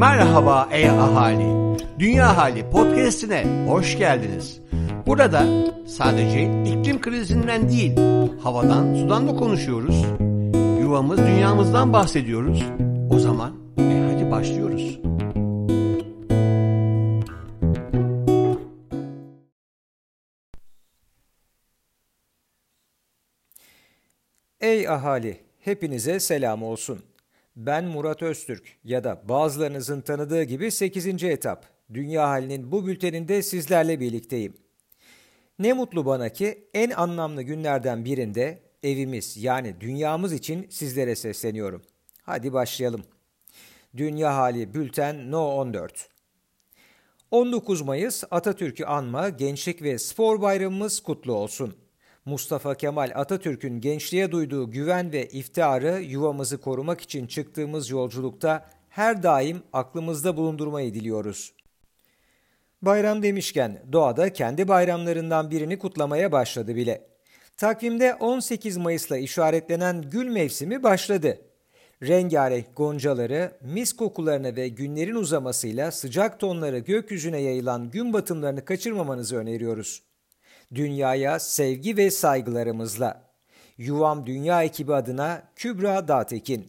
Merhaba ey ahali. Dünya Hali podcast'ine hoş geldiniz. Burada sadece iklim krizinden değil, havadan, sudan da konuşuyoruz. Yuvamız, dünyamızdan bahsediyoruz. O zaman e hadi başlıyoruz. Ey ahali, hepinize selam olsun. Ben Murat Öztürk ya da bazılarınızın tanıdığı gibi 8. etap. Dünya halinin bu bülteninde sizlerle birlikteyim. Ne mutlu bana ki en anlamlı günlerden birinde evimiz yani dünyamız için sizlere sesleniyorum. Hadi başlayalım. Dünya Hali Bülten No 14 19 Mayıs Atatürk'ü anma Gençlik ve Spor Bayramımız kutlu olsun. Mustafa Kemal Atatürk'ün gençliğe duyduğu güven ve iftiharı yuvamızı korumak için çıktığımız yolculukta her daim aklımızda bulundurmayı diliyoruz. Bayram demişken doğada kendi bayramlarından birini kutlamaya başladı bile. Takvimde 18 Mayıs'la işaretlenen gül mevsimi başladı. Rengarenk goncaları, mis kokularına ve günlerin uzamasıyla sıcak tonları gökyüzüne yayılan gün batımlarını kaçırmamanızı öneriyoruz dünyaya sevgi ve saygılarımızla. Yuvam Dünya ekibi adına Kübra Dağtekin.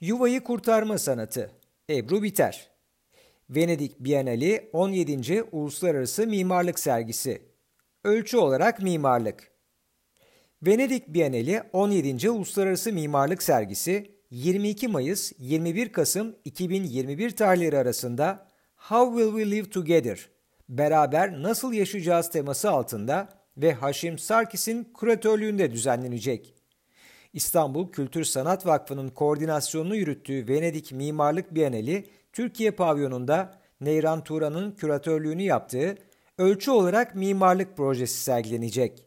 Yuvayı kurtarma sanatı. Ebru Biter. Venedik Bienali 17. Uluslararası Mimarlık Sergisi. Ölçü olarak mimarlık. Venedik Bienali 17. Uluslararası Mimarlık Sergisi 22 Mayıs 21 Kasım 2021 tarihleri arasında How Will We Live Together beraber nasıl yaşayacağız teması altında ve Haşim Sarkis'in kuratörlüğünde düzenlenecek. İstanbul Kültür Sanat Vakfı'nın koordinasyonunu yürüttüğü Venedik Mimarlık Bienali, Türkiye pavyonunda Neyran Turan'ın küratörlüğünü yaptığı ölçü olarak mimarlık projesi sergilenecek.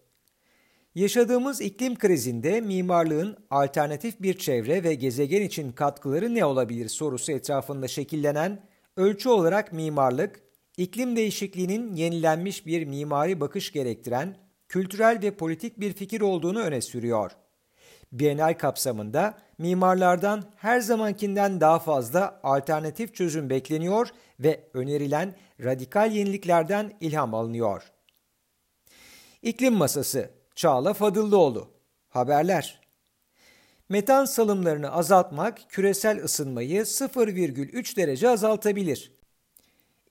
Yaşadığımız iklim krizinde mimarlığın alternatif bir çevre ve gezegen için katkıları ne olabilir sorusu etrafında şekillenen ölçü olarak mimarlık, iklim değişikliğinin yenilenmiş bir mimari bakış gerektiren kültürel ve politik bir fikir olduğunu öne sürüyor. Bienal kapsamında mimarlardan her zamankinden daha fazla alternatif çözüm bekleniyor ve önerilen radikal yeniliklerden ilham alınıyor. İklim Masası Çağla Fadıllıoğlu Haberler Metan salımlarını azaltmak küresel ısınmayı 0,3 derece azaltabilir.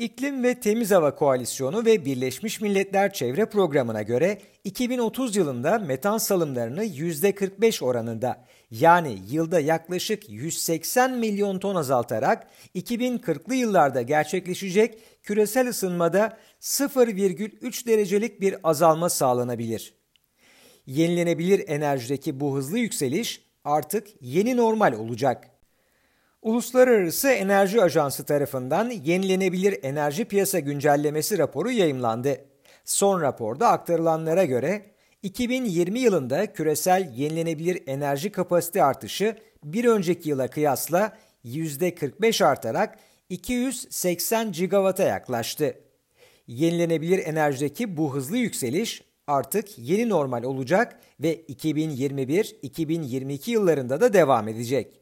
İklim ve Temiz Hava Koalisyonu ve Birleşmiş Milletler Çevre Programı'na göre 2030 yılında metan salımlarını %45 oranında yani yılda yaklaşık 180 milyon ton azaltarak 2040'lı yıllarda gerçekleşecek küresel ısınmada 0,3 derecelik bir azalma sağlanabilir. Yenilenebilir enerjideki bu hızlı yükseliş artık yeni normal olacak. Uluslararası Enerji Ajansı tarafından Yenilenebilir Enerji Piyasa Güncellemesi raporu yayımlandı. Son raporda aktarılanlara göre 2020 yılında küresel yenilenebilir enerji kapasite artışı bir önceki yıla kıyasla %45 artarak 280 gigawata yaklaştı. Yenilenebilir enerjideki bu hızlı yükseliş artık yeni normal olacak ve 2021-2022 yıllarında da devam edecek.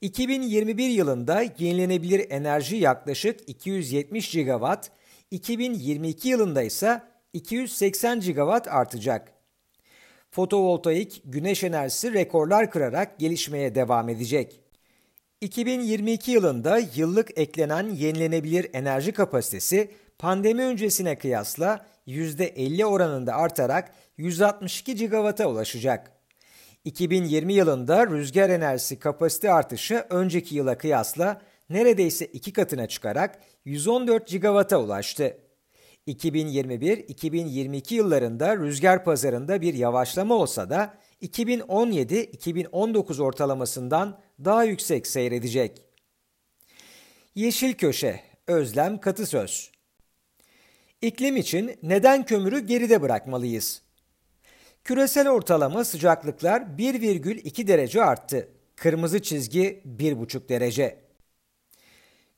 2021 yılında yenilenebilir enerji yaklaşık 270 gigawatt, 2022 yılında ise 280 gigawatt artacak. Fotovoltaik güneş enerjisi rekorlar kırarak gelişmeye devam edecek. 2022 yılında yıllık eklenen yenilenebilir enerji kapasitesi pandemi öncesine kıyasla %50 oranında artarak 162 gigawata ulaşacak. 2020 yılında rüzgar enerjisi kapasite artışı önceki yıla kıyasla neredeyse iki katına çıkarak 114 gigawata ulaştı. 2021-2022 yıllarında rüzgar pazarında bir yavaşlama olsa da 2017-2019 ortalamasından daha yüksek seyredecek. Yeşil Köşe, Özlem Katısöz İklim için neden kömürü geride bırakmalıyız? Küresel ortalama sıcaklıklar 1,2 derece arttı. Kırmızı çizgi 1,5 derece.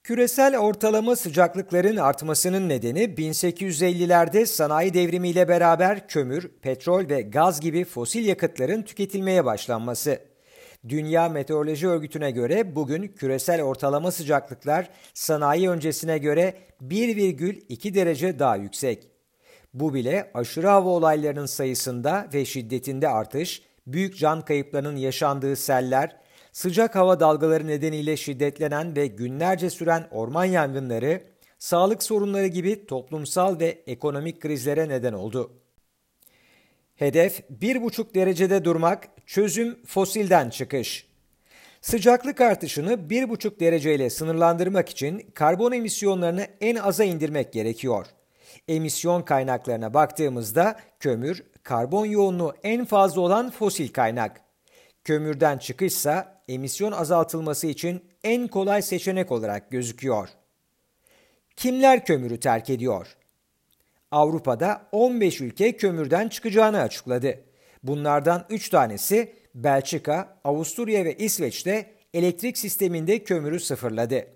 Küresel ortalama sıcaklıkların artmasının nedeni 1850'lerde sanayi devrimiyle beraber kömür, petrol ve gaz gibi fosil yakıtların tüketilmeye başlanması. Dünya Meteoroloji Örgütü'ne göre bugün küresel ortalama sıcaklıklar sanayi öncesine göre 1,2 derece daha yüksek. Bu bile aşırı hava olaylarının sayısında ve şiddetinde artış, büyük can kayıplarının yaşandığı seller, sıcak hava dalgaları nedeniyle şiddetlenen ve günlerce süren orman yangınları, sağlık sorunları gibi toplumsal ve ekonomik krizlere neden oldu. Hedef 1,5 derecede durmak, çözüm fosilden çıkış. Sıcaklık artışını 1,5 dereceyle sınırlandırmak için karbon emisyonlarını en aza indirmek gerekiyor. Emisyon kaynaklarına baktığımızda kömür, karbon yoğunluğu en fazla olan fosil kaynak. Kömürden çıkışsa emisyon azaltılması için en kolay seçenek olarak gözüküyor. Kimler kömürü terk ediyor? Avrupa'da 15 ülke kömürden çıkacağını açıkladı. Bunlardan 3 tanesi Belçika, Avusturya ve İsveç'te elektrik sisteminde kömürü sıfırladı.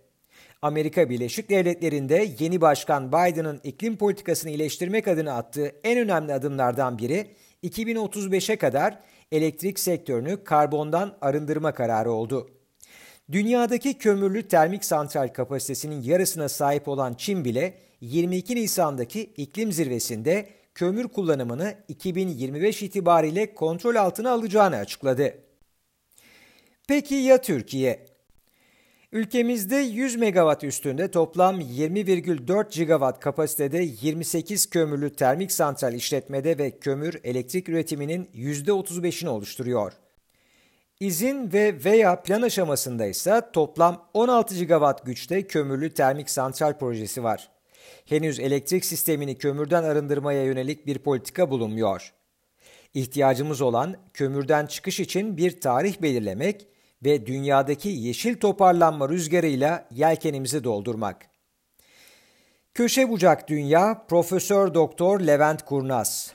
Amerika Birleşik Devletleri'nde yeni başkan Biden'ın iklim politikasını iyileştirmek adına attığı en önemli adımlardan biri 2035'e kadar elektrik sektörünü karbondan arındırma kararı oldu. Dünyadaki kömürlü termik santral kapasitesinin yarısına sahip olan Çin bile 22 Nisan'daki iklim zirvesinde kömür kullanımını 2025 itibariyle kontrol altına alacağını açıkladı. Peki ya Türkiye? Ülkemizde 100 megawatt üstünde toplam 20,4 gigawatt kapasitede 28 kömürlü termik santral işletmede ve kömür elektrik üretiminin %35'ini oluşturuyor. İzin ve veya plan aşamasında ise toplam 16 gigawatt güçte kömürlü termik santral projesi var. Henüz elektrik sistemini kömürden arındırmaya yönelik bir politika bulunmuyor. İhtiyacımız olan kömürden çıkış için bir tarih belirlemek ve dünyadaki yeşil toparlanma rüzgarıyla yelkenimizi doldurmak. Köşe bucak dünya Profesör Doktor Levent Kurnaz.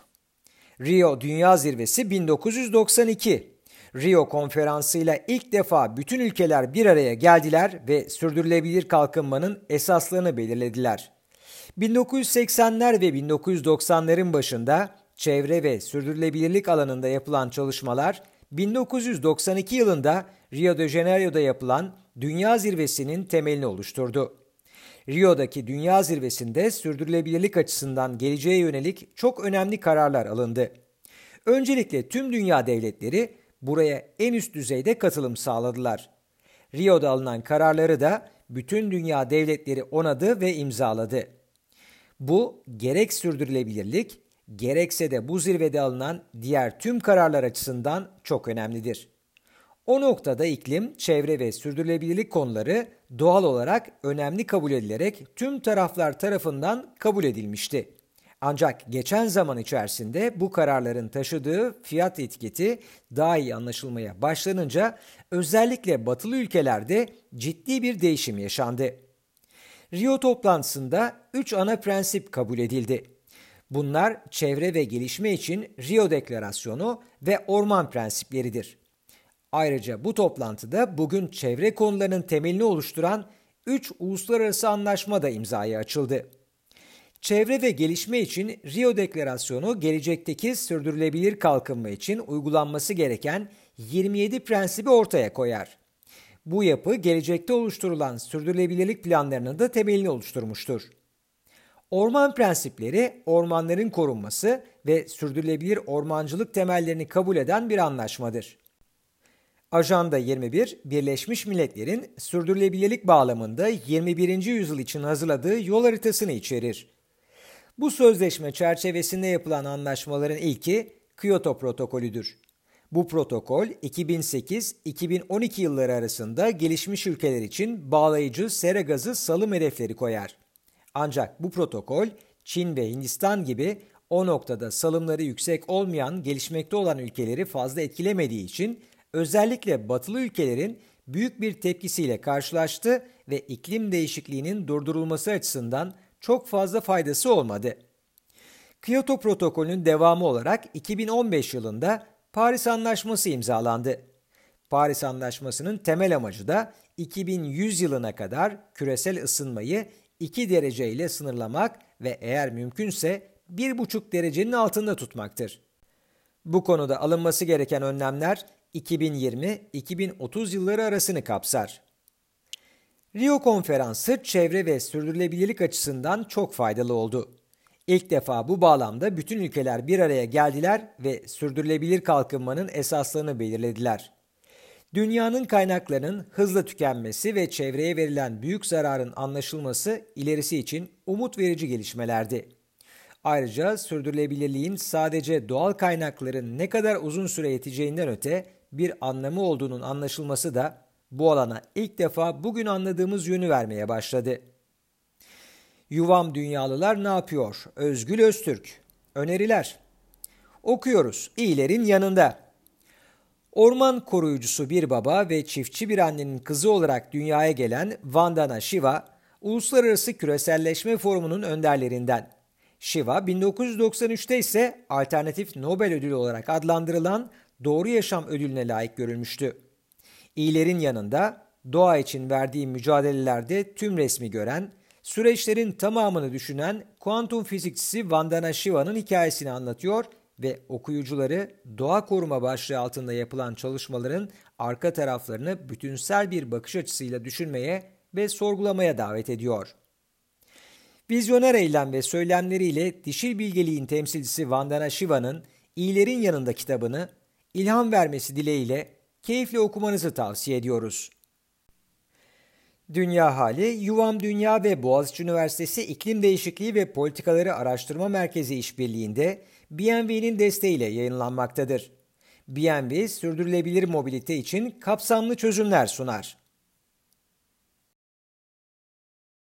Rio Dünya Zirvesi 1992. Rio konferansıyla ilk defa bütün ülkeler bir araya geldiler ve sürdürülebilir kalkınmanın esaslarını belirlediler. 1980'ler ve 1990'ların başında çevre ve sürdürülebilirlik alanında yapılan çalışmalar 1992 yılında Rio de Janeiro'da yapılan Dünya Zirvesi'nin temelini oluşturdu. Rio'daki Dünya Zirvesi'nde sürdürülebilirlik açısından geleceğe yönelik çok önemli kararlar alındı. Öncelikle tüm dünya devletleri buraya en üst düzeyde katılım sağladılar. Rio'da alınan kararları da bütün dünya devletleri onadı ve imzaladı. Bu gerek sürdürülebilirlik, gerekse de bu zirvede alınan diğer tüm kararlar açısından çok önemlidir. O noktada iklim, çevre ve sürdürülebilirlik konuları doğal olarak önemli kabul edilerek tüm taraflar tarafından kabul edilmişti. Ancak geçen zaman içerisinde bu kararların taşıdığı fiyat etiketi daha iyi anlaşılmaya başlanınca özellikle batılı ülkelerde ciddi bir değişim yaşandı. Rio toplantısında 3 ana prensip kabul edildi. Bunlar çevre ve gelişme için Rio Deklarasyonu ve orman prensipleridir. Ayrıca bu toplantıda bugün çevre konularının temelini oluşturan 3 uluslararası anlaşma da imzaya açıldı. Çevre ve gelişme için Rio Deklarasyonu gelecekteki sürdürülebilir kalkınma için uygulanması gereken 27 prensibi ortaya koyar. Bu yapı gelecekte oluşturulan sürdürülebilirlik planlarının da temelini oluşturmuştur. Orman prensipleri ormanların korunması ve sürdürülebilir ormancılık temellerini kabul eden bir anlaşmadır. Ajanda 21, Birleşmiş Milletler'in sürdürülebilirlik bağlamında 21. yüzyıl için hazırladığı yol haritasını içerir. Bu sözleşme çerçevesinde yapılan anlaşmaların ilki Kyoto Protokolüdür. Bu protokol 2008-2012 yılları arasında gelişmiş ülkeler için bağlayıcı sera gazı salım hedefleri koyar. Ancak bu protokol Çin ve Hindistan gibi o noktada salımları yüksek olmayan gelişmekte olan ülkeleri fazla etkilemediği için özellikle batılı ülkelerin büyük bir tepkisiyle karşılaştı ve iklim değişikliğinin durdurulması açısından çok fazla faydası olmadı. Kyoto protokolünün devamı olarak 2015 yılında Paris Anlaşması imzalandı. Paris Anlaşması'nın temel amacı da 2100 yılına kadar küresel ısınmayı 2 derece ile sınırlamak ve eğer mümkünse 1,5 derecenin altında tutmaktır. Bu konuda alınması gereken önlemler 2020-2030 yılları arasını kapsar. Rio Konferansı çevre ve sürdürülebilirlik açısından çok faydalı oldu. İlk defa bu bağlamda bütün ülkeler bir araya geldiler ve sürdürülebilir kalkınmanın esaslarını belirlediler. Dünyanın kaynaklarının hızla tükenmesi ve çevreye verilen büyük zararın anlaşılması ilerisi için umut verici gelişmelerdi. Ayrıca sürdürülebilirliğin sadece doğal kaynakların ne kadar uzun süre yeteceğinden öte bir anlamı olduğunun anlaşılması da bu alana ilk defa bugün anladığımız yönü vermeye başladı. Yuvam Dünyalılar ne yapıyor? Özgül Öztürk. Öneriler. Okuyoruz. İyilerin yanında. Orman koruyucusu bir baba ve çiftçi bir annenin kızı olarak dünyaya gelen Vandana Shiva, Uluslararası Küreselleşme Forumu'nun önderlerinden. Shiva 1993'te ise alternatif Nobel ödülü olarak adlandırılan Doğru Yaşam ödülüne layık görülmüştü. İyilerin yanında doğa için verdiği mücadelelerde tüm resmi gören, süreçlerin tamamını düşünen kuantum fizikçisi Vandana Shiva'nın hikayesini anlatıyor ve okuyucuları doğa koruma başlığı altında yapılan çalışmaların arka taraflarını bütünsel bir bakış açısıyla düşünmeye ve sorgulamaya davet ediyor. Vizyoner eylem ve söylemleriyle dişil bilgeliğin temsilcisi Vandana Shiva'nın İyilerin Yanında kitabını ilham vermesi dileğiyle keyifle okumanızı tavsiye ediyoruz. Dünya Hali, Yuvam Dünya ve Boğaziçi Üniversitesi İklim Değişikliği ve Politikaları Araştırma Merkezi işbirliğinde BNV'nin desteğiyle yayınlanmaktadır. BNV, sürdürülebilir mobilite için kapsamlı çözümler sunar.